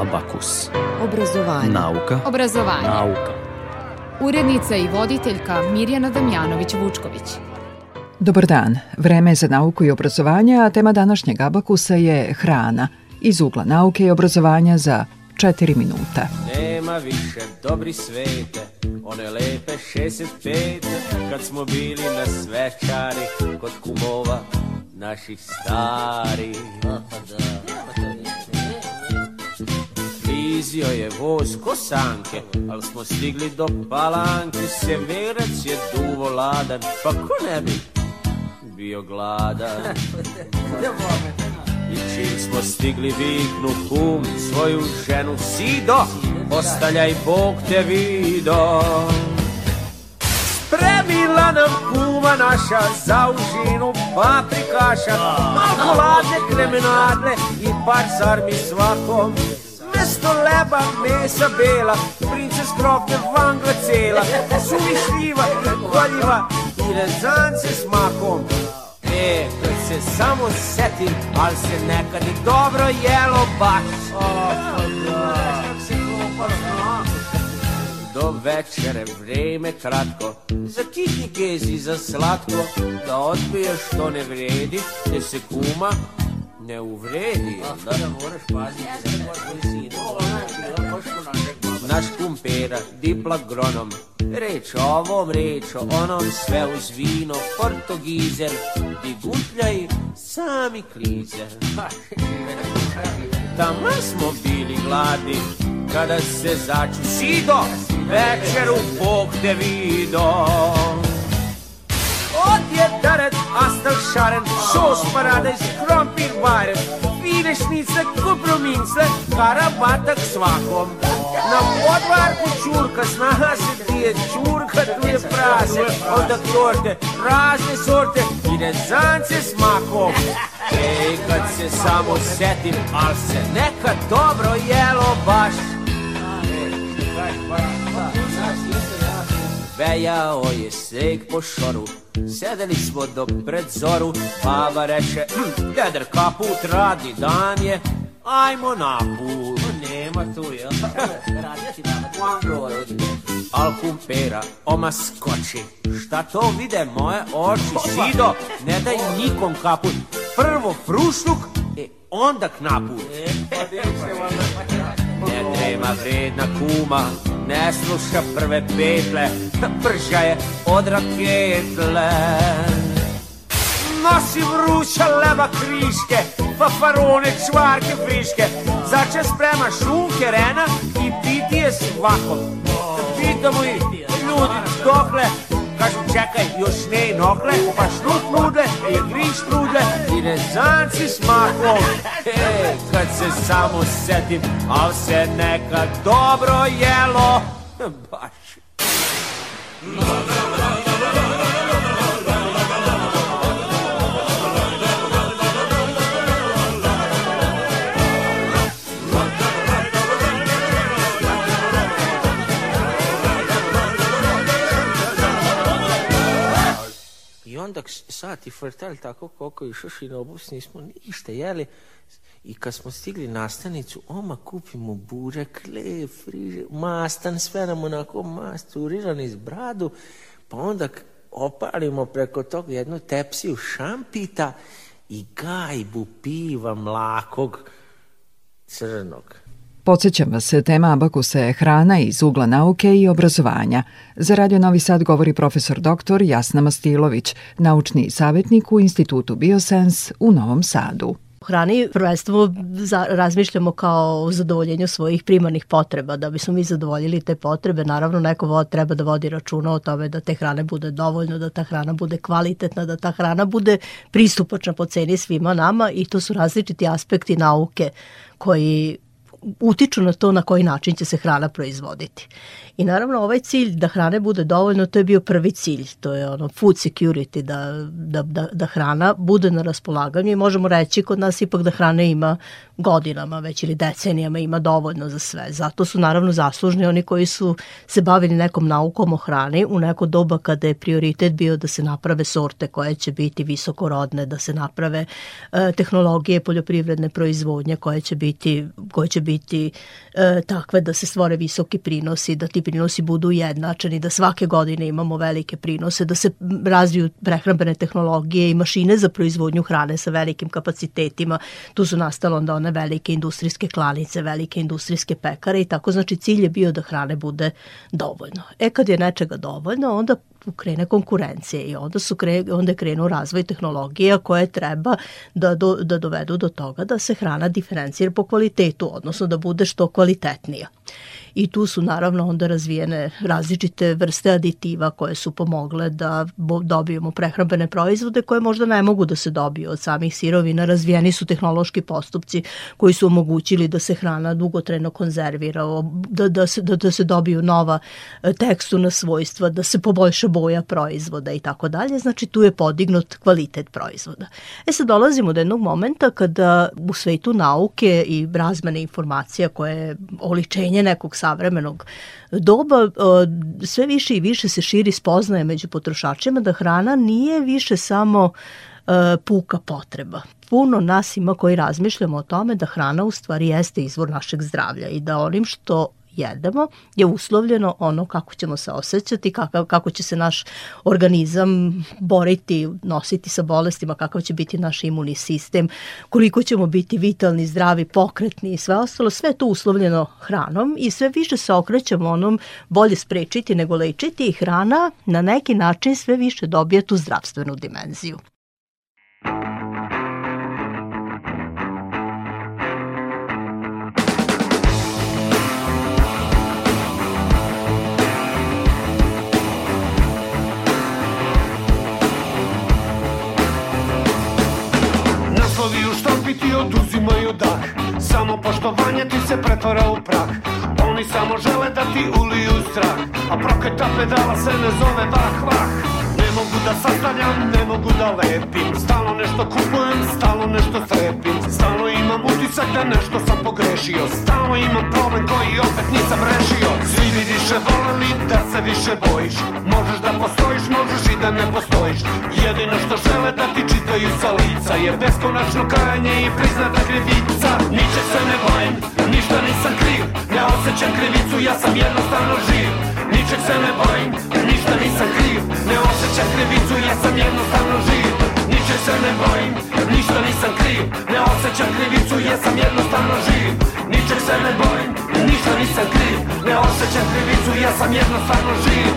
Abakus. Obrazovanje. Nauka. Obrazovanje. Nauka. Urednica i voditeljka Mirjana Damjanović-Vučković. Dobar dan. Vreme je za nauku i obrazovanje, a tema današnjeg Abakusa je hrana. Iz ugla nauke i obrazovanja za 4 minuta. Nema više dobri svete, one lepe 65, kad smo bili na svečari kod kumova naših starih. Aha, da. Klizio je voz ko sanke, al smo stigli do palanke, sjeverac je duvo ladan, pa ko ne bi bio gladan. I čim smo stigli viknu kum, svoju ženu Sido, ostaljaj Bog te vido. Spremila nam kuma naša za užinu paprikaša, malo ladne kremenadne i par sarmi svakom mesto leba, mesa bela, princes krofte van ga cela, sumišljiva, hvaljiva in lezance s makom. E, kad se samo setim, al se nekad i dobro jelo baš. Do večere vreme kratko, za kiki kezi za slatko, da odbiješ što ne vredi, te se kuma, ne uvredi, da da moraš paziti, da moraš visinu. Naš kumpera, dipla gronom, reč o ovom, reč o onom, sve uz vino, portogizer, di gutljaj, sami klizer. Tamo smo bili gladi, kada se začu sido, večer u Bog te Atje darët astë të sharen Shosh për adë shkrom për varen Fine shnice ku promince Karabatë të svakom Në mod varë ku qurkës Në hasë të dhje qurkë Të dhje prase O të këtorte Prase sorte I në zanë se smakom Ej këtë se samo setim Alë se nekë dobro jelo bashkë Ej këtë se samo setim Alë se nekë dobro jelo bashkë vejao je sneg po šoru Sedeli smo do predzoru Pava reše, hm, deder kaput, radni dan je Ajmo na pul Nema tu, ja Al kumpera, oma skoči Šta to vide moje oči Sido, ne daj nikom kaput Prvo frušnuk E onda knaput e, Ne treba vredna kuma ne sluša prve petle, prža je od raketle. Nosi vruča leva kriške, pa farone čvarke friške, začne sprema šunke rena in piti je svako. Pitamo jih, ljudi, dokle Kažu čekaj, još ne nokle, pa šnut nudle, je griš trudle i rezanci s makom. E, kad se samo setim, al se nekad dobro jelo, baš. Mama, I onda sati frtalj tako koliko je išoš i na obus nismo ništa jeli. I kad smo stigli na stanicu, oma kupimo burek, lep, friže, mastan, sve nam onako masturiran iz bradu, pa onda opalimo preko toga jednu tepsiju šampita i gajbu piva mlakog crnog. Podsećam vas, tema abakusa je hrana iz ugla nauke i obrazovanja. Za Radio Novi Sad govori profesor doktor Jasna Mastilović, naučni savjetnik u Institutu Biosens u Novom Sadu hrani prvenstvo za, razmišljamo kao o zadovoljenju svojih primarnih potreba. Da bismo mi zadovoljili te potrebe, naravno neko vod, treba da vodi računa o tome da te hrane bude dovoljno, da ta hrana bude kvalitetna, da ta hrana bude pristupačna po ceni svima nama i to su različiti aspekti nauke koji utiču na to na koji način će se hrana proizvoditi. I naravno ovaj cilj da hrane bude dovoljno, to je bio prvi cilj, to je ono food security, da, da, da, da hrana bude na raspolaganju i možemo reći kod nas ipak da hrane ima godinama već ili decenijama ima dovoljno za sve. Zato su naravno zaslužni oni koji su se bavili nekom naukom o hrani u neko doba kada je prioritet bio da se naprave sorte koje će biti visokorodne, da se naprave e, tehnologije poljoprivredne proizvodnje koje će biti, koje će biti e, takve da se stvore visoki prinosi, da ti prinosi budu jednačeni, da svake godine imamo velike prinose, da se razviju prehrambene tehnologije i mašine za proizvodnju hrane sa velikim kapacitetima. Tu su nastale onda one velike industrijske klanice, velike industrijske pekare i tako. Znači cilj je bio da hrane bude dovoljno. E kad je nečega dovoljno, onda krene konkurencije i onda, su kre, onda je razvoj tehnologija koje treba da, do, da dovedu do toga da se hrana diferencira po kvalitetu, odnosno da bude što kvalitetnija i tu su naravno onda razvijene različite vrste aditiva koje su pomogle da dobijemo prehrambene proizvode koje možda ne mogu da se dobiju od samih sirovina. Razvijeni su tehnološki postupci koji su omogućili da se hrana dugotreno konzervira, da, da, se, da, da se dobiju nova e, teksturna svojstva, da se poboljša boja proizvoda i tako dalje. Znači tu je podignut kvalitet proizvoda. E sad dolazimo do jednog momenta kada u svetu nauke i razmene informacija koje je oličenje nekog savremenog doba e, sve više i više se širi spoznaje među potrošačima da hrana nije više samo e, puka potreba. Puno nas ima koji razmišljamo o tome da hrana u stvari jeste izvor našeg zdravlja i da onim što jedemo je uslovljeno ono kako ćemo se osjećati, kakav, kako će se naš organizam boriti, nositi sa bolestima, kakav će biti naš imunni sistem, koliko ćemo biti vitalni, zdravi, pokretni i sve ostalo, sve to uslovljeno hranom i sve više se okrećemo onom bolje sprečiti nego lečiti i hrana na neki način sve više dobija tu zdravstvenu dimenziju. tebi ti oduzimaju dah Samo poštovanje ti se pretvara u prah Oni samo žele da ti uliju strah A proketa pedala se ne zove vah vah Ne mogu da sastavljam, ne mogu da lepim Stalno nešto kupujem, stalno nešto trepim Stalo imam utisak da nešto sam pogrešio Stalo imam problem koji opet nisam rešio Svi bi više voleli da se više bojiš Možeš da postojiš, možeš i da ne postojiš Jedino što žele da ti čitaju sa lica Je beskonačno kajanje i priznata krivica Niče se ne bojim, ništa nisam kriv Ne osjećam krivicu, ja sam jednostavno živ ničeg se ne bojim, ništa nisam kriv Ne osjećam krivicu, ja sam jednostavno živ Ničeg se ne bojim, ništa nisam kriv Ne osjećam krivicu, ja sam jednostavno živ Ničeg se ne bojim, ništa nisam kriv Ne osjećam krivicu, ja sam jednostavno živ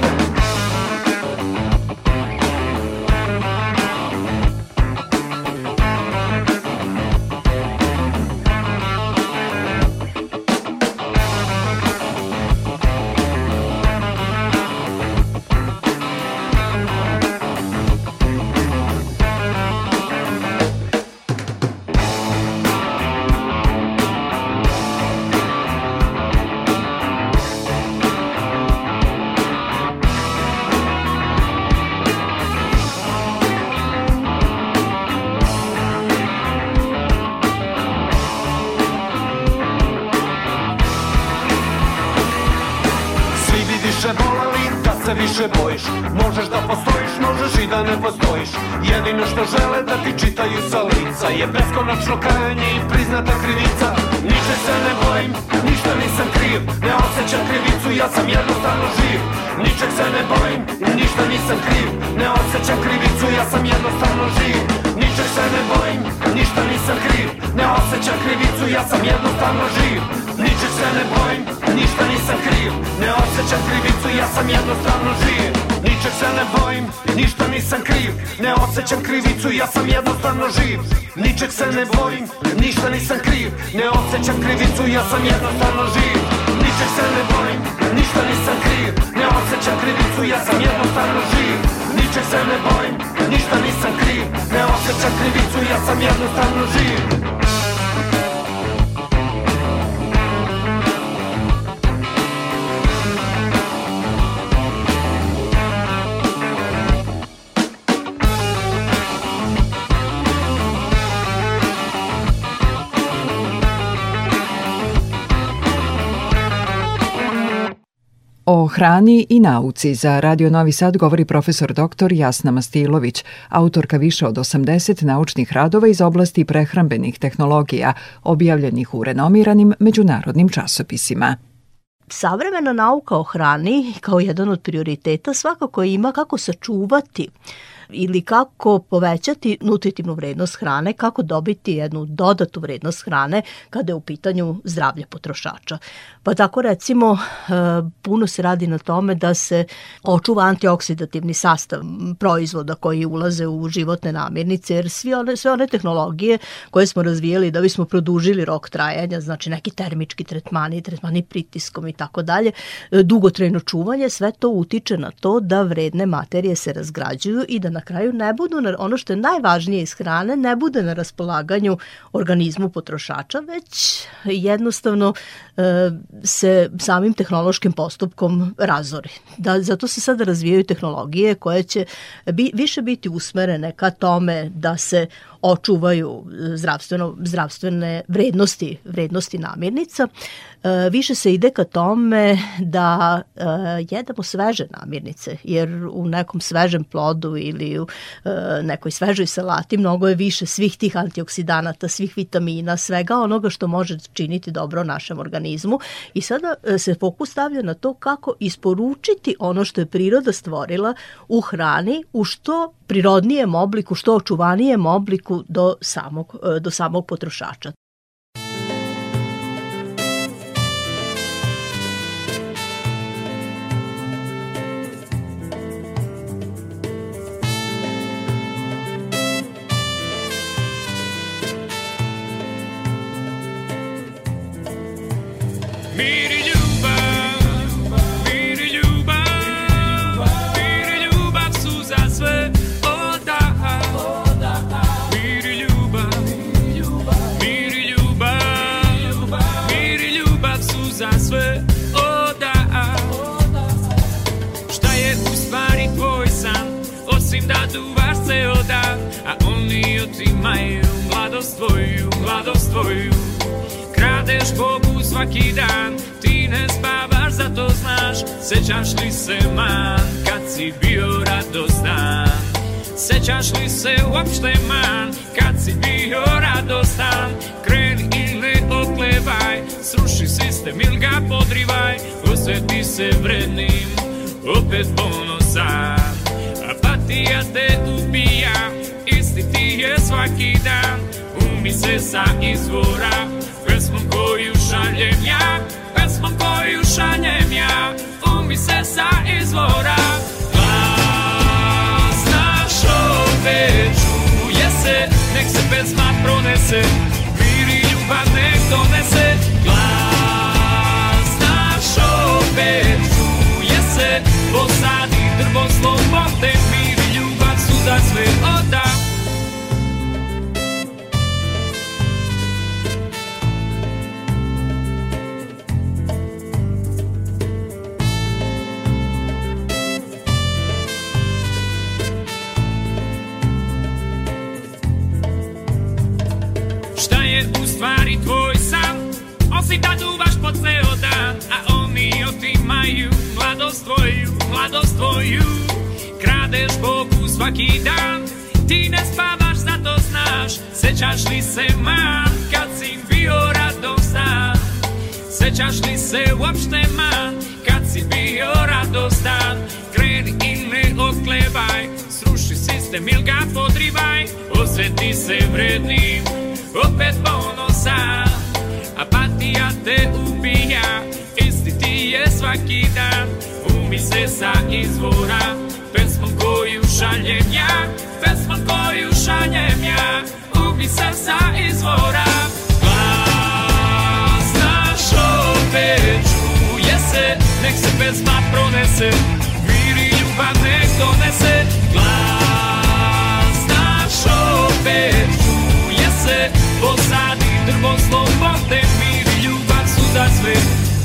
nestaju sa lica Je beskonačno kajanje i priznata krivica Niče se ne bojim, ništa nisam kriv Ne osjećam krivicu, ja sam jednostavno živ Ničeg se ne bojim, ništa nisam kriv Ne osjećam krivicu, ja sam jednostavno živ Ničeg se ne bojim, ništa nisam kriv Ne osjećam krivicu, ja sam jednostavno živ Ničeg se ne bojim, ništa nisam kriv Ne osjećam krivicu, ja sam jednostavno živ Ničeg se ne bojim, ništa nisam kriv Ne osjećam krivicu, ja sam jednostavno živ Ničeg se ne bojim, ništa nisam kriv Ne osjećam krivicu, ja sam jednostavno živ Ničeg se ne bojim, ništa nisam kriv Ne osjećam krivicu, ja sam jednostavno živ Ničeg se ne bojim, ništa nisam kriv Ne osjećam krivicu, ja sam jednostavno živ O hrani i nauci za Radio Novi Sad govori profesor dr. Jasna Mastilović, autorka više od 80 naučnih radova iz oblasti prehrambenih tehnologija, objavljenih u renomiranim međunarodnim časopisima. Savremena nauka o hrani kao jedan od prioriteta svakako ima kako sačuvati ili kako povećati nutritivnu vrednost hrane, kako dobiti jednu dodatu vrednost hrane kada je u pitanju zdravlje potrošača. Pa tako recimo e, puno se radi na tome da se očuva antioksidativni sastav proizvoda koji ulaze u životne namirnice, jer sve one, sve one tehnologije koje smo razvijeli da bismo produžili rok trajanja, znači neki termički tretmani, tretmani pritiskom i tako dalje, dugotrajno čuvanje, sve to utiče na to da vredne materije se razgrađuju i da na na kraju ne budu, na, ono što je najvažnije iz hrane, ne bude na raspolaganju organizmu potrošača, već jednostavno e, se samim tehnološkim postupkom razori. Da, zato se sada razvijaju tehnologije koje će bi, više biti usmerene ka tome da se očuvaju e, zdravstveno, zdravstvene vrednosti, vrednosti namirnica, e, Eh, više se ide ka tome da eh, jedemo sveže namirnice, jer u nekom svežem plodu ili u eh, nekoj svežoj salati mnogo je više svih tih antioksidanata, svih vitamina, svega onoga što može činiti dobro našem organizmu. I sada se fokus stavlja na to kako isporučiti ono što je priroda stvorila u hrani u što prirodnijem obliku, što očuvanijem obliku do samog, do samog potrošača. moju, ti maju, mladost tvoju, mladost tvoju Kradeš Bogu svaki dan, ti ne spavaš, zato znaš Sećaš li se man, kad si bio radostan Sećaš li se uopšte man, kad si bio radostan Kreni i ne oklevaj, sruši sistem ili ga podrivaj Osveti se vrednim, opet ponosan Apatija te ubija, je svaki dan U misle sa izvora Pesmom koju šaljem ja Pesmom koju šaljem ja U misle sa izvora Glas na ovde čuje se Nek se pesma pronese Mir i ljubav nek donese Sećaš li se ma, kad si bio radov stan Sećaš li se uopšte ma, kad si bio radov stan Kreni i ne oklebaj Sruši sistem ili ga podrivaj Osveti se vrednim Opet ponosan Apatija te ubija Isti ti je svaki dan Umi se sa izvora Pesmom koju šaljem ja Pesmom koju šaljem ja potpisa sa izvora Glas naš opet čuje se Nek se pesma pronese Viri ljubav nek donese Glas naš opet čuje se Pozadi drvo slobode Miri ljubav su za sve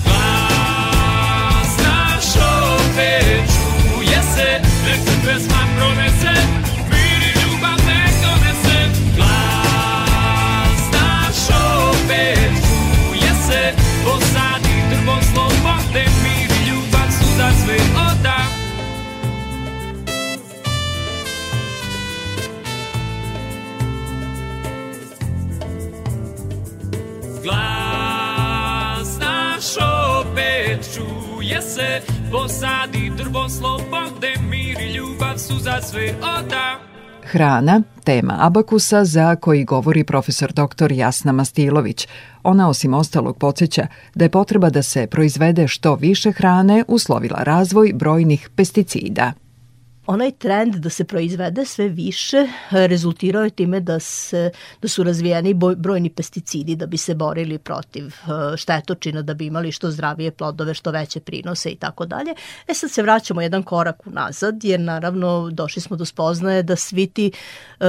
Glas naš opet čuje se Nek se pesma pronese Hrana, tema abakusa za koji govori profesor dr. Jasna Mastilović. Ona osim ostalog podsjeća da je potreba da se proizvede što više hrane uslovila razvoj brojnih pesticida onaj trend da se proizvede sve više eh, rezultirao je time da, se, da su razvijeni brojni pesticidi da bi se borili protiv eh, štetočina, da bi imali što zdravije plodove, što veće prinose i tako dalje. E sad se vraćamo jedan korak unazad, jer naravno došli smo do spoznaje da svi ti, eh,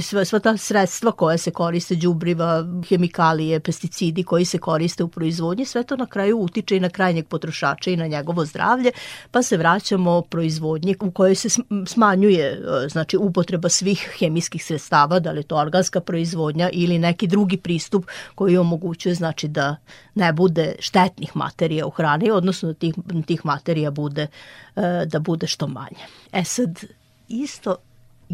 sva, sva ta sredstva koja se koriste, đubriva, hemikalije, pesticidi koji se koriste u proizvodnji, sve to na kraju utiče i na krajnjeg potrošača i na njegovo zdravlje, pa se vraćamo proizvodnji proizvodnji u kojoj se smanjuje e, znači upotreba svih hemijskih sredstava, da li to organska proizvodnja ili neki drugi pristup koji omogućuje znači da ne bude štetnih materija u hrani, odnosno da tih, tih materija bude, e, da bude što manje. E sad, isto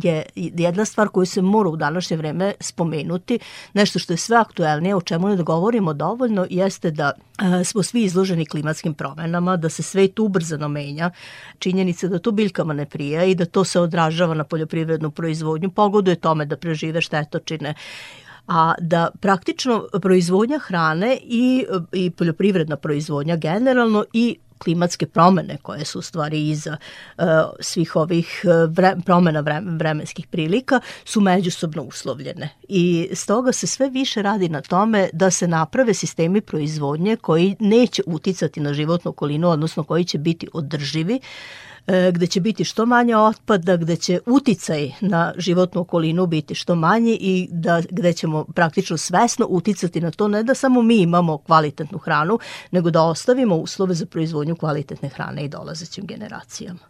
je jedna stvar koju se mora u današnje vreme spomenuti, nešto što je sve aktuelnije, o čemu ne da govorimo dovoljno, jeste da e, smo svi izloženi klimatskim promenama, da se svet ubrzano menja, činjenica da to biljkama ne prija i da to se odražava na poljoprivrednu proizvodnju, pogoduje tome da prežive štetočine, a da praktično proizvodnja hrane i, i poljoprivredna proizvodnja generalno i klimatske promene koje su u stvari iza e, svih ovih e, vre, promena vre, vremenskih prilika su međusobno uslovljene i stoga se sve više radi na tome da se naprave sistemi proizvodnje koji neće uticati na životnu okolinu, odnosno koji će biti održivi, E, gde će biti što manje otpada, gde će uticaj na životnu okolinu biti što manji i da, gde ćemo praktično svesno uticati na to ne da samo mi imamo kvalitetnu hranu, nego da ostavimo uslove za proizvodnju kvalitetne hrane i dolazećim generacijama.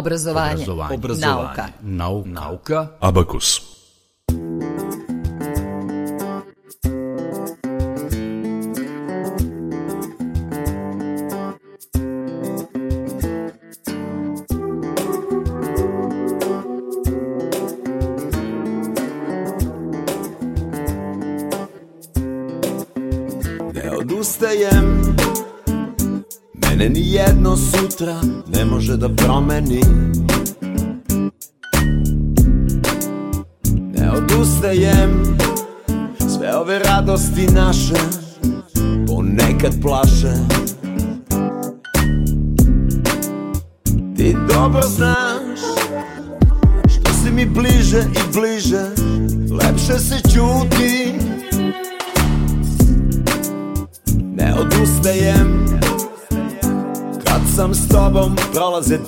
obrazovanje, obrazovanje. nauka. Nauka. Nauka. Abakus. da promeni Ne odustajem Sve ove radosti naše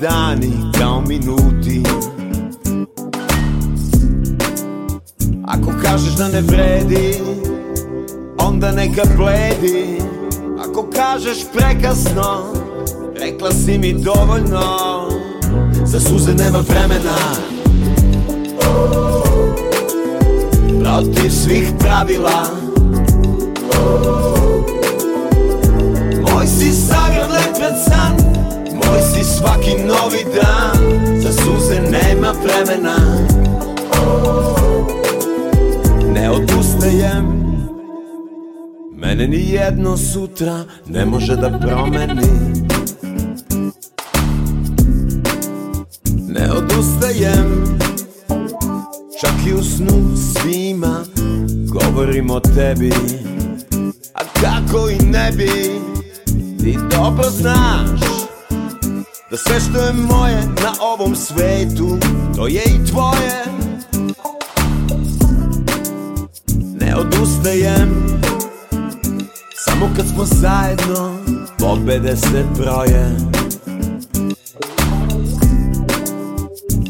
dani kao minuti Ako kažeš da ne vredi Onda neka bledi Ako kažeš prekasno Rekla si mi dovoljno Za suze nema vremena Protiv svih pravila Moj si zagrad lepet san Novi si svaki novi dan Za suze nema vremena Ne odustajem Mene ni jedno sutra ne može da promeni Ne odustajem Čak i u snu svima govorim o tebi A kako i ne bi Ti dobro znaš Da sve što je moje na ovom svetu To je i tvoje Ne odustajem Samo kad smo zajedno Pobede se broje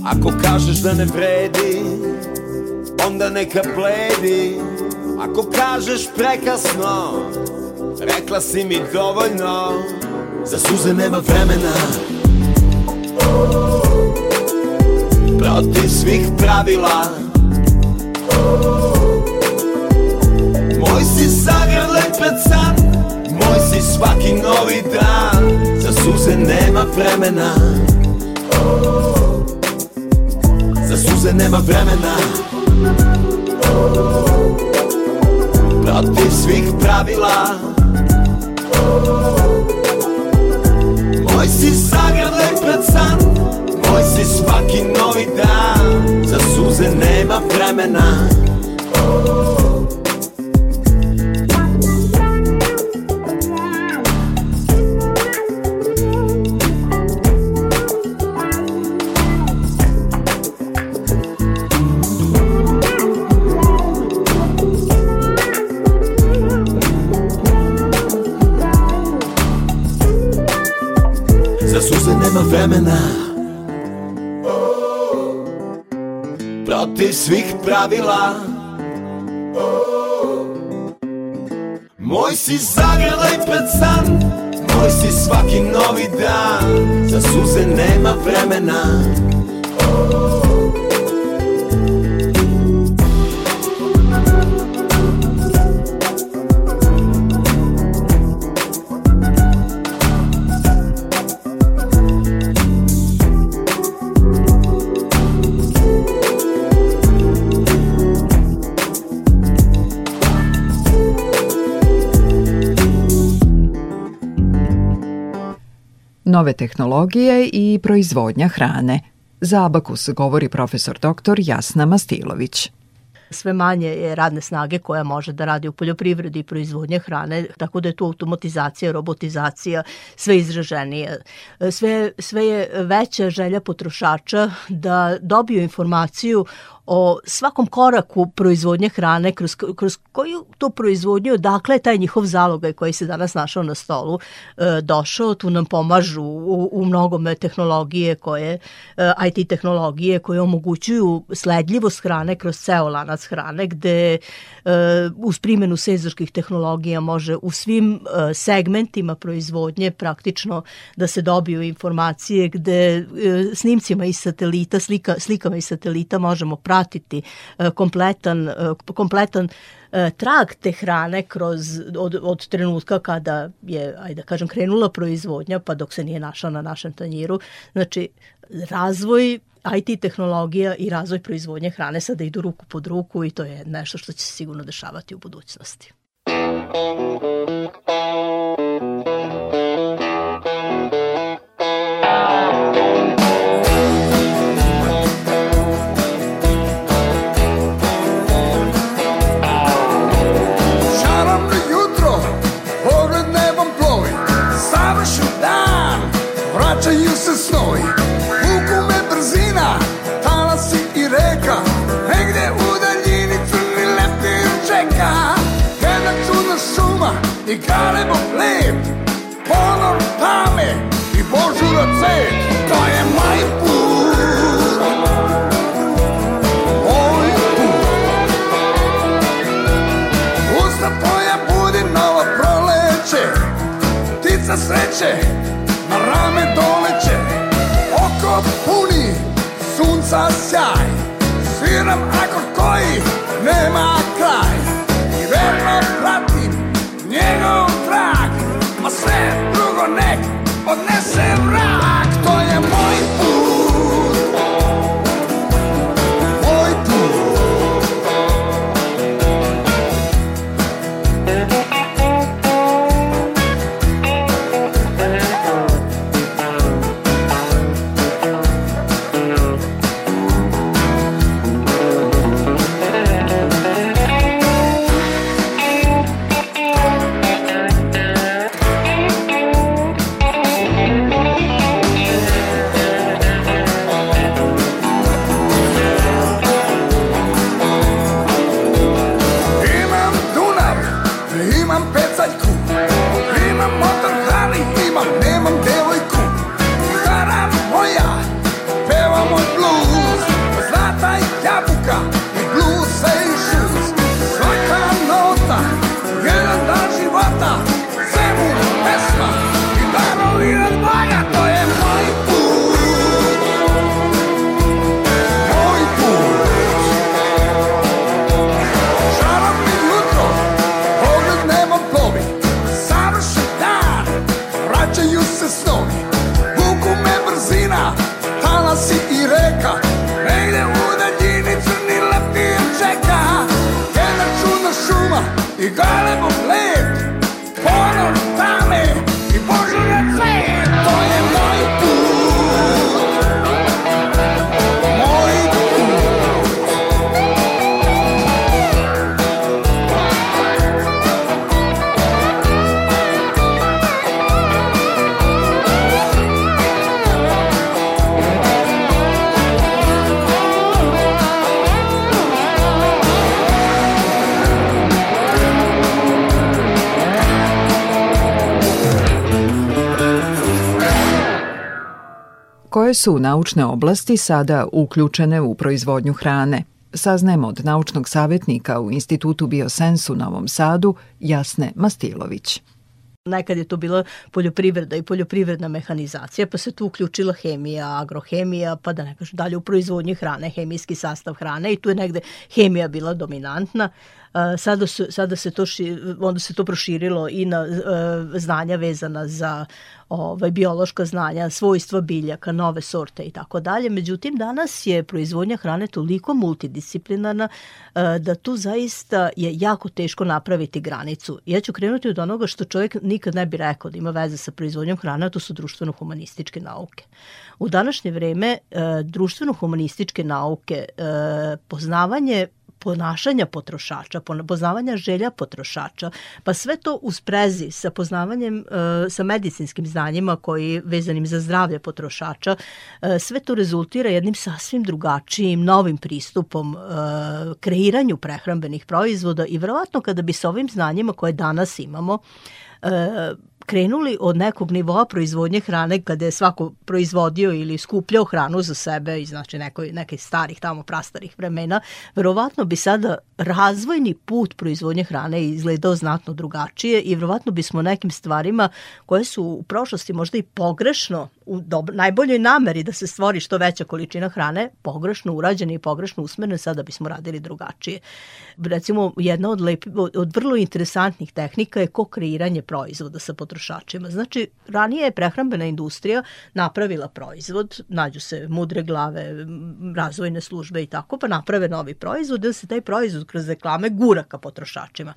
Ako kažeš da ne vredi Onda neka pledi Ako kažeš prekasno Rekla si mi dovoljno Za suze nema vremena od ti svih pravila Moj si sagran lepet san Moj si svaki novi dan Za suze nema vremena Za suze nema vremena Protiv svih pravila Moj si sagran lepet san Moj si svaki novi nema vremena svih pravila Moj si zagrlaj pred san Moj si svaki novi dan Za suze nema vremena nove tehnologije i proizvodnja hrane. Za Abakus govori profesor dr. Jasna Mastilović sve manje je radne snage koja može da radi u poljoprivredi i proizvodnje hrane, tako da je tu automatizacija, robotizacija sve izraženije. Sve, sve je veća želja potrošača da dobiju informaciju o svakom koraku proizvodnje hrane, kroz, kroz koju to proizvodnju, dakle taj njihov zalogaj koji se danas našao na stolu e, došao, tu nam pomažu u, u mnogome tehnologije koje, e, IT tehnologije koje omogućuju sledljivost hrane kroz ceo lanac hrane, gde e, uz primjenu sezorskih tehnologija može u svim e, segmentima proizvodnje praktično da se dobiju informacije gde e, snimcima iz satelita, slika, slikama iz satelita možemo pratiti e, kompletan, e, kompletan e, trag te hrane kroz, od, od trenutka kada je, ajde da kažem, krenula proizvodnja pa dok se nije našla na našem tanjiru. Znači, razvoj IT tehnologija i razvoj proizvodnje hrane sada idu ruku pod ruku i to je nešto što će se sigurno dešavati u budućnosti. Thank you. moj Vuku me brzina, talasi i reka Negde u daljini crni leptir čeka Jedna čudna šuma i galebo led Ponor tame i požura ced To je moj put Moj put Usta tvoja budi novo proleće Ptica sreće na rame doleće puni sunca sjaj Sviram akord koji nema kraj I verno pratim njegov trag A sve drugo nek odnese vrag E gotta koje su naučne oblasti sada uključene u proizvodnju hrane. Saznajemo od naučnog savjetnika u Institutu Biosens u Novom Sadu Jasne Mastilović. Nekad je to bila poljoprivreda i poljoprivredna mehanizacija, pa se tu uključila hemija, agrohemija, pa da ne kažem dalje u proizvodnji hrane, hemijski sastav hrane i tu je negde hemija bila dominantna. Sada, su, sada se to ši, onda se to proširilo i na e, znanja vezana za ovaj, biološka znanja, svojstva biljaka, nove sorte i tako dalje. Međutim, danas je proizvodnja hrane toliko multidisciplinarna e, da tu zaista je jako teško napraviti granicu. Ja ću krenuti od onoga što čovjek nikad ne bi rekao da ima veze sa proizvodnjom hrane, a to su društveno-humanističke nauke. U današnje vreme e, društveno-humanističke nauke, poznavanje ponašanja potrošača, poznavanja želja potrošača, pa sve to u sprezi sa poznavanjem, e, sa medicinskim znanjima koji vezanim za zdravlje potrošača, e, sve to rezultira jednim sasvim drugačijim, novim pristupom e, kreiranju prehrambenih proizvoda i verovatno kada bi se ovim znanjima koje danas imamo, krenuli od nekog nivoa proizvodnje hrane kada je svako proizvodio ili skupljao hranu za sebe i znači nekoj, neke starih tamo prastarih vremena, verovatno bi sada razvojni put proizvodnje hrane izgledao znatno drugačije i verovatno bismo nekim stvarima koje su u prošlosti možda i pogrešno u dobro, najboljoj nameri da se stvori što veća količina hrane, pogrešno urađene i pogrešno usmerne, sada bismo radili drugačije. Recimo, jedna od, lep, od vrlo interesantnih tehnika je kreiranje proizvoda sa potrošačima potrošačima. Znači, ranije je prehrambena industrija napravila proizvod, nađu se mudre glave, razvojne službe i tako, pa naprave novi proizvod, da se taj proizvod kroz reklame gura ka potrošačima.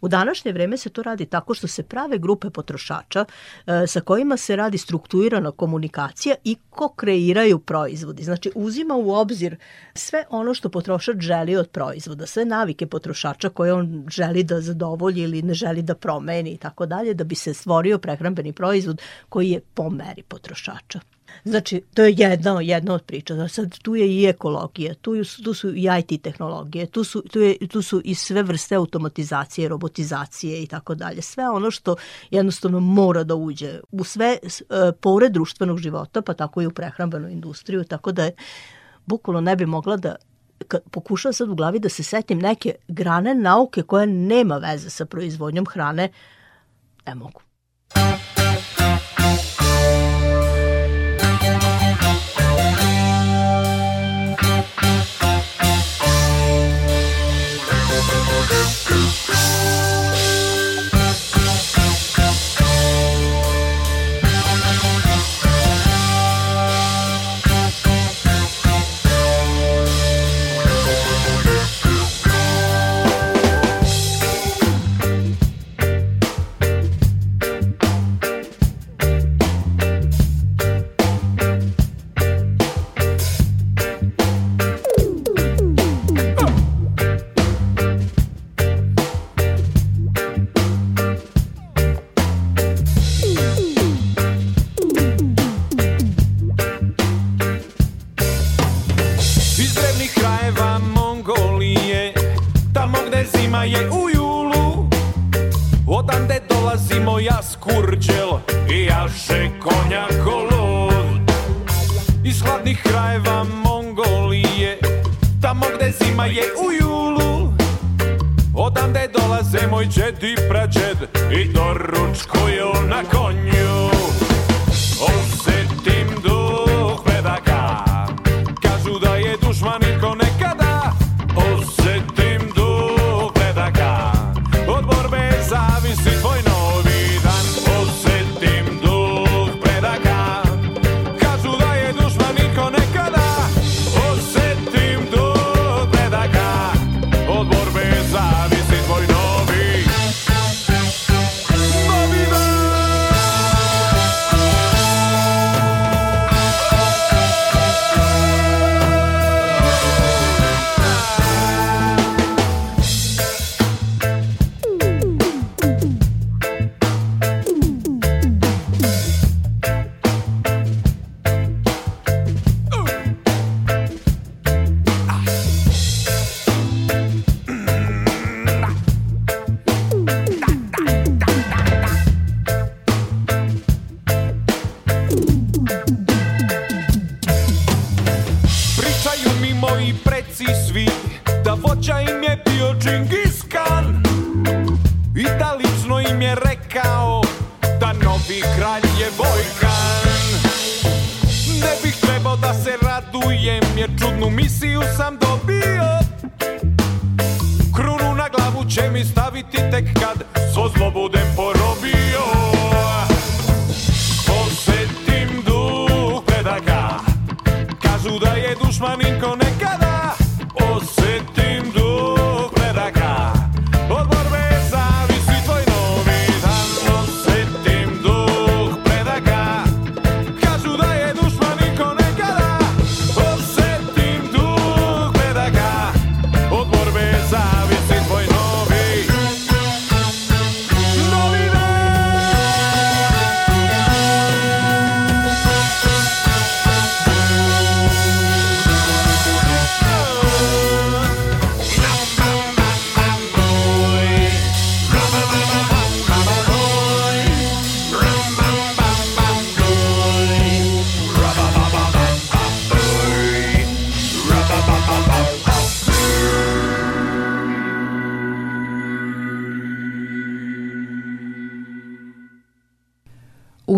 U današnje vreme se to radi tako što se prave grupe potrošača e, sa kojima se radi strukturirana komunikacija i ko kreiraju proizvodi. Znači, uzima u obzir sve ono što potrošač želi od proizvoda, sve navike potrošača koje on želi da zadovolji ili ne želi da promeni i tako dalje, da bi se svo stvorio prehrambeni proizvod koji je po meri potrošača. Znači, to je jedna, jedna od priča. Sad, tu je i ekologija, tu, su, tu su i IT tehnologije, tu su, tu, je, tu su i sve vrste automatizacije, robotizacije i tako dalje. Sve ono što jednostavno mora da uđe u sve e, pore društvenog života, pa tako i u prehrambenu industriju, tako da je bukvalno ne bi mogla da kad pokušam sad u glavi da se setim neke grane nauke koja nema veze sa proizvodnjom hrane, ne mogu. Música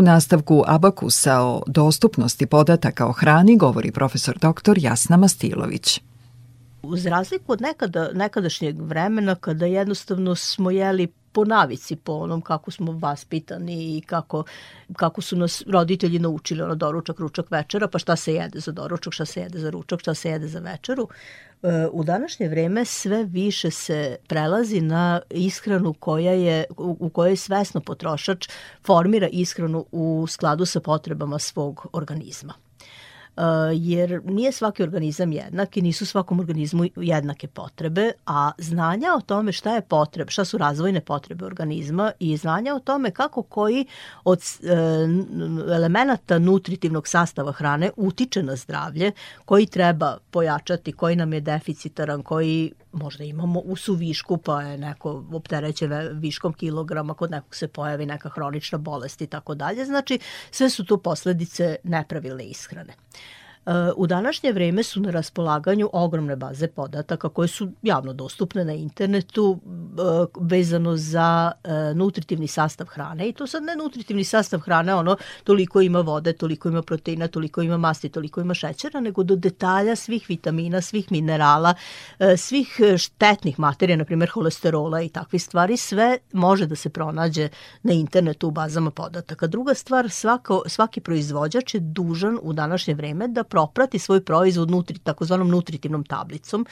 nastavku Abakusa o dostupnosti podataka o hrani govori profesor dr. Jasna Mastilović uz razliku od nekada, nekadašnjeg vremena kada jednostavno smo jeli po navici, po onom kako smo vaspitani i kako, kako su nas roditelji naučili ono doručak, ručak, večera, pa šta se jede za doručak, šta se jede za ručak, šta se jede za večeru, E, u današnje vreme sve više se prelazi na ishranu koja je, u, u kojoj svesno potrošač formira ishranu u skladu sa potrebama svog organizma. Eh, jer nije svaki organizam jednak i nisu svakom organizmu jednake potrebe, a znanja o tome šta je potreb, šta su razvojne potrebe organizma i znanja o tome kako koji od eh, elemenata nutritivnog sastava hrane utiče na zdravlje, koji treba pojačati, koji nam je deficitaran, koji možda imamo u suvišku, pa je neko opterećen viškom kilograma, kod nekog se pojavi neka hronična bolest i tako dalje. Znači, sve su tu posledice nepravilne ishrane. Uh, E, u današnje vreme su na raspolaganju ogromne baze podataka koje su javno dostupne na internetu e, vezano za e, nutritivni sastav hrane i to sad ne nutritivni sastav hrane, ono toliko ima vode, toliko ima proteina, toliko ima masti, toliko ima šećera, nego do detalja svih vitamina, svih minerala, svih štetnih materija, na primjer holesterola i takvih stvari, sve može da se pronađe na internetu u bazama podataka. Druga stvar, svako, svaki proizvođač je dužan u današnje vreme da proprati svoj proizvod nutri, takozvanom nutritivnom tablicom,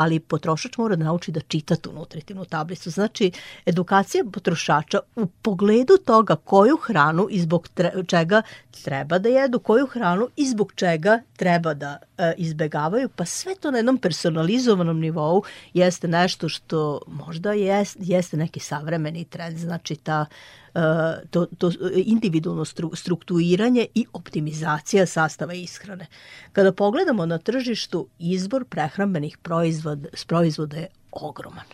ali potrošač mora da nauči da čita tu nutritivnu tablicu. Znači, edukacija potrošača u pogledu toga koju hranu i zbog tre, čega treba da jedu, koju hranu i zbog čega treba da e, izbegavaju, pa sve to na jednom personalizovanom nivou jeste nešto što možda jest, jeste neki savremeni trend, znači ta Eh, to, to eh, individualno stru, strukturiranje i optimizacija sastava ishrane. Kada pogledamo na tržištu, izbor prehrambenih proizvoda, proizvoda je ogroman.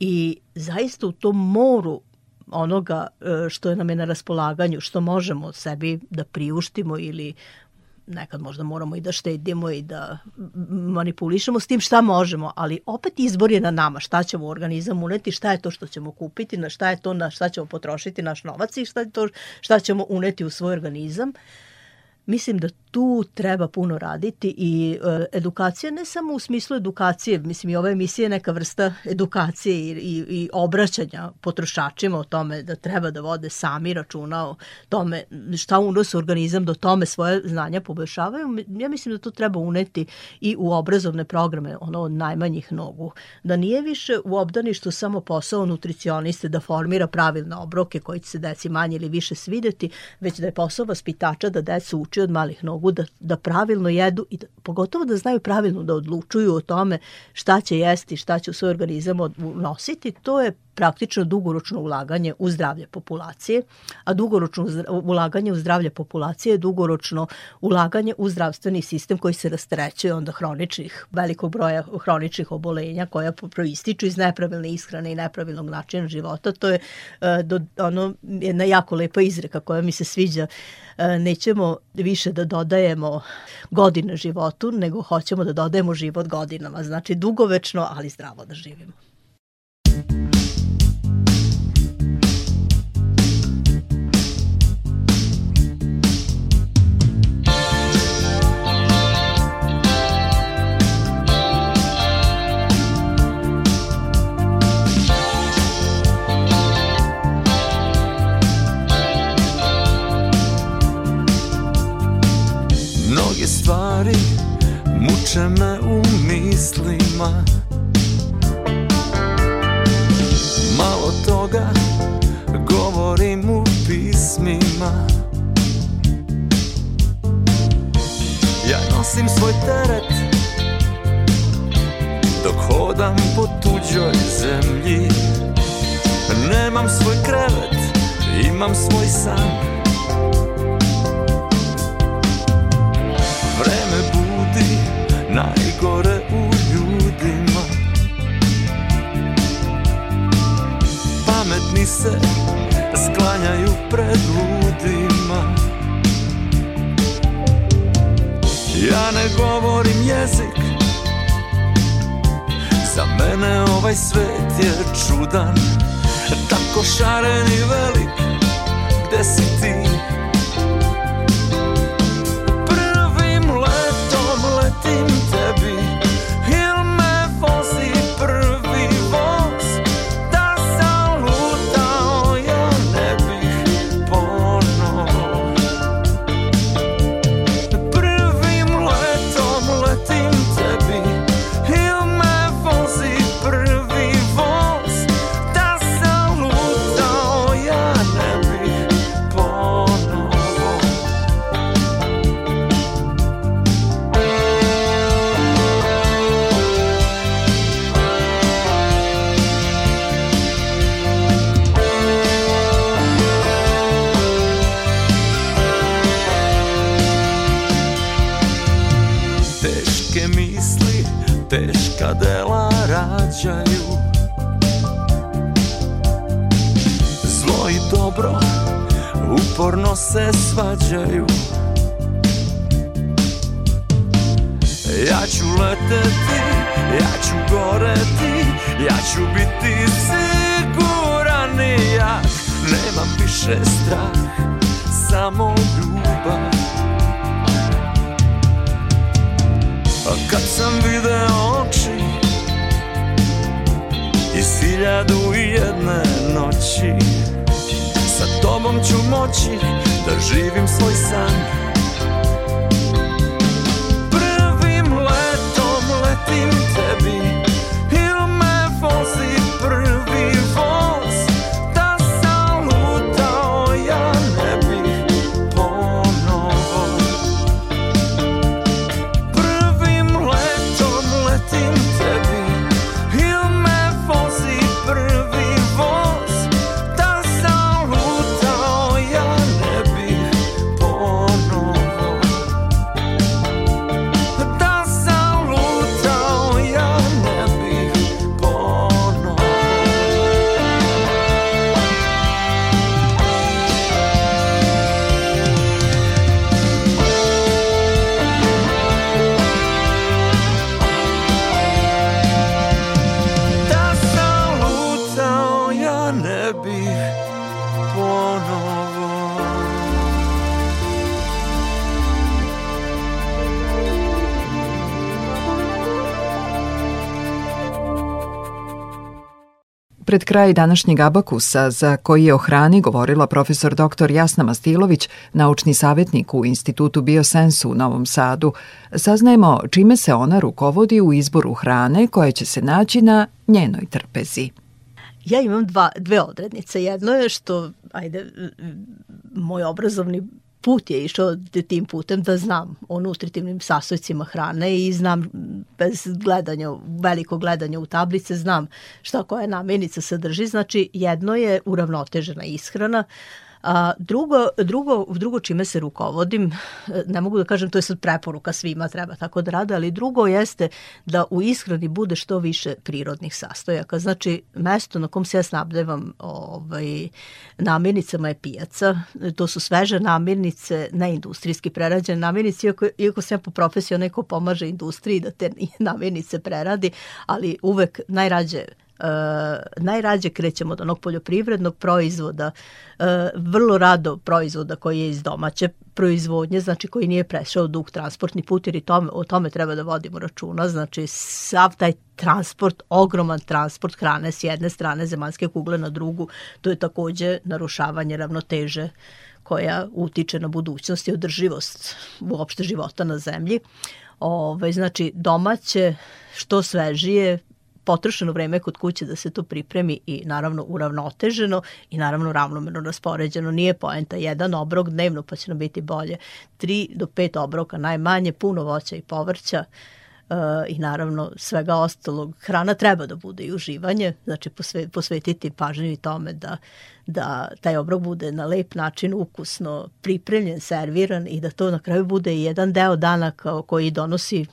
I zaista u tom moru onoga eh, što je nam je na raspolaganju, što možemo sebi da priuštimo ili nekad možda moramo i da štedimo i da manipulišemo s tim šta možemo, ali opet izbor je na nama šta ćemo u organizam uneti, šta je to što ćemo kupiti, na šta je to na šta ćemo potrošiti naš novac i šta, je to, šta ćemo uneti u svoj organizam. Uh, Mislim da tu treba puno raditi i e, edukacija ne samo u smislu edukacije, mislim i ova emisija je neka vrsta edukacije i, i, i obraćanja potrošačima o tome da treba da vode sami računa o tome šta unose organizam, do tome svoje znanja poboljšavaju. Ja mislim da to treba uneti i u obrazovne programe ono od najmanjih nogu. Da nije više u obdaništu samo posao nutricioniste da formira pravilne obroke koji će se deci manje ili više svideti, već da je posao vaspitača da decu uči uči od malih nogu da, da pravilno jedu i da, pogotovo da znaju pravilno da odlučuju o tome šta će jesti, šta će u svoj organizam nositi, to je praktično dugoročno ulaganje u zdravlje populacije, a dugoročno ulaganje u zdravlje populacije je dugoročno ulaganje u zdravstveni sistem koji se rastrećuje onda hroničnih, velikog broja hroničnih obolenja koja proističu iz nepravilne ishrane i nepravilnog načina života. To je uh, do, ono, jedna jako lepa izreka koja mi se sviđa. Uh, nećemo više da dodajemo godine životu, nego hoćemo da dodajemo život godinama. Znači dugovečno, ali zdravo da živimo. stvari Muče me u mislima Malo toga govorim u pismima Ja nosim svoj teret Dok hodam po tuđoj zemlji Nemam svoj krevet, imam svoj san Vreme budi najgore u ljudima Pametni se sklanjaju pred ludima Ja ne govorim jezik Za mene ovaj svet je čudan Tako šaren i velik Gde si ti? nothing to be. osjećaju Zlo i dobro uporno se svađaju Ja ću leteti, ja ću goreti, ja ću biti siguran i jak Nemam više strah, samo ljubav A kad sam video oči Iz hiljadu i jedne noći Sa tobom ću moći da živim svoj san Prvim letom letim tebi pred kraj današnjeg abakusa za koji je o hrani govorila profesor dr. Jasna Mastilović, naučni savjetnik u Institutu Biosensu u Novom Sadu, saznajemo čime se ona rukovodi u izboru hrane koja će se naći na njenoj trpezi. Ja imam dva, dve odrednice. Jedno je što, ajde, moj obrazovni put je išao tim putem da znam o nutritivnim sastojcima hrane i znam bez gledanja, veliko gledanja u tablice, znam šta koja namenica sadrži. Znači, jedno je uravnotežena ishrana, A, drugo, drugo, drugo čime se rukovodim, e, ne mogu da kažem, to je sad preporuka svima, treba tako da rade, ali drugo jeste da u ishrani bude što više prirodnih sastojaka. Znači, mesto na kom se ja snabdevam ovaj, namirnicama je pijaca. To su sveže namirnice, ne industrijski prerađene namirnice, iako, iako sam ja po profesiji onaj ko pomaže industriji da te namirnice preradi, ali uvek najrađe Eh, najrađe krećemo od onog poljoprivrednog proizvoda, eh, vrlo rado proizvoda koji je iz domaće proizvodnje, znači koji nije prešao dug transportni put, jer i tome, o tome treba da vodimo računa, znači sav taj transport, ogroman transport hrane s jedne strane zemaljske kugle na drugu, to je takođe narušavanje ravnoteže koja utiče na budućnost i održivost uopšte života na zemlji. Ove, ovaj, znači domaće, što svežije, potrošeno vreme kod kuće da se to pripremi i naravno uravnoteženo i naravno ravnomerno raspoređeno. Nije poenta jedan obrok dnevno pa će nam biti bolje. Tri do pet obroka najmanje, puno voća i povrća, Eh, i naravno svega ostalog. Hrana treba da bude i uživanje, znači posvetiti pažnju i tome da, da taj obrok bude na lep način ukusno pripremljen, serviran i da to na kraju bude jedan deo dana kao koji donosi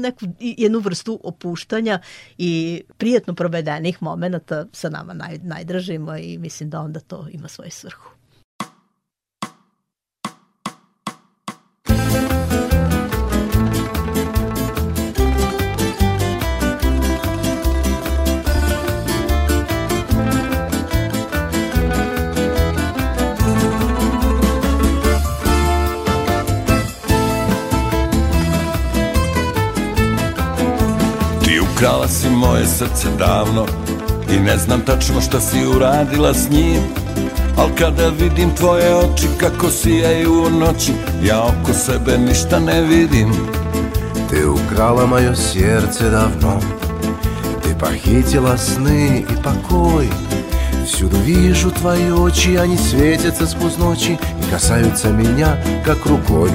neku, jednu vrstu opuštanja i prijetno provedenih momenta sa nama naj, najdražima i mislim da onda to ima svoju svrhu. Ukrala si moje srce davno I ne znam tačno šta si uradila s njim Al kada vidim tvoje oči kako sijaju u noći Ja oko sebe ništa ne vidim Ты ukrala moje srce davno Ti похитила сны i pokoj Всюду вижу твои очи, они светятся сквозь ночи И касаются меня, как рукой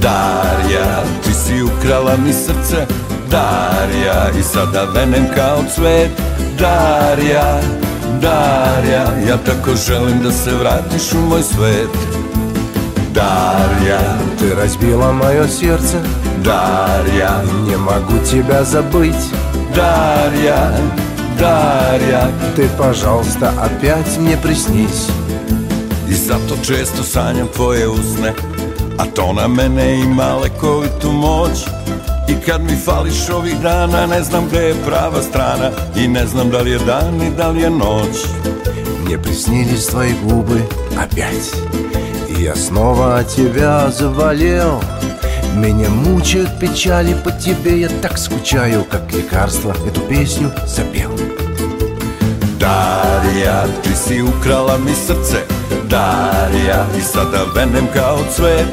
Дарья, ты си украла ми сердце Darja I sada venem kao cvet Darja, Darja Ja tako želim da se vratiš u moj svet Дарья Ты разбила мое сердце Дарья Не могу тебя забыть Дарья, Дарья Ты, пожалуйста, опять мне приснись I zato često sanjam tvoje usne A to na mene ima lekovitu moć I kad mi fališ ovih dana Ne znam gde je prava strana I ne znam da li je dan i da ли je noć Мне приснились твои губы опять И я снова от тебя заболел Меня мучают печали по тебе Я так скучаю, как лекарство Эту песню запел Дарья, ты си украла ми сердце, Дарья, и сада венем као цвет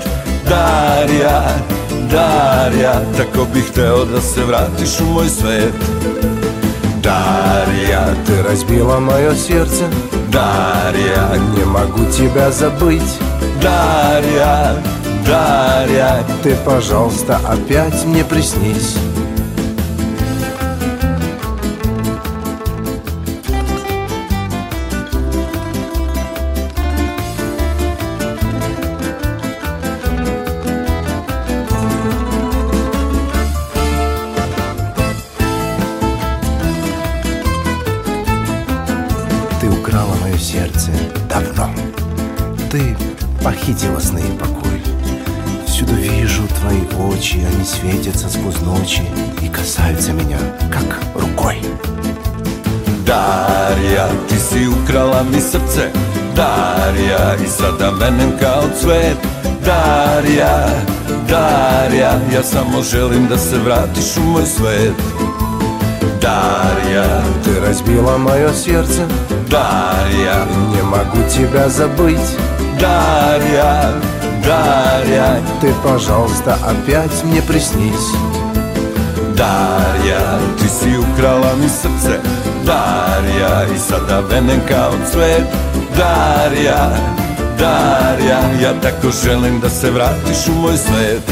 Дарья, Darja, tako bih hteo da se vratiš u moj svet Дарья, ты разбила мое сердце Дарья, не могу тебя забыть Дарья, Дарья Ты, пожалуйста, опять мне приснись светятся сквозь ночи и касаются меня, как рукой. Дарья, ти си украла mi srce Дарья, и сада menem kao цвет. Дарья, Дарья, я samo želim da se vratiš u moj svet Дарья Ты разбила мое сердце Дарья Не могу тебя забыть Дарья Дарья Ты, пожалуйста, опять мне приснись Дарья, ты si украла мне сердце. Дарья, и сада venem kao cvet Дарья, Darja, ja tako želim da se vratiš u moj svet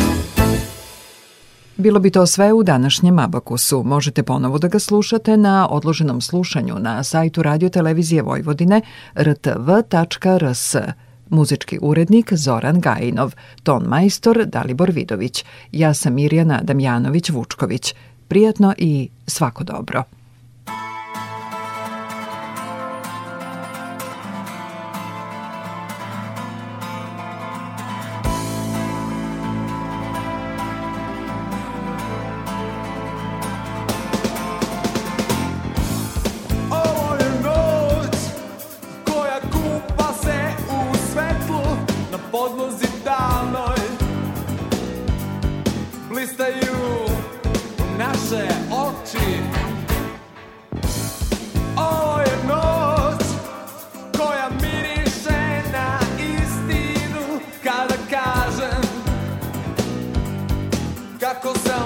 Bilo bi to sve u današnjem Abakusu. Možete ponovo da ga slušate na odloženom slušanju na sajtu Radio Televizije Vojvodine rtv.rs. Muzički urednik Zoran Gajinov, ton majstor Dalibor Vidović. Ja sam Mirjana Damjanović-Vučković. Prijatno i svako dobro. Kako sam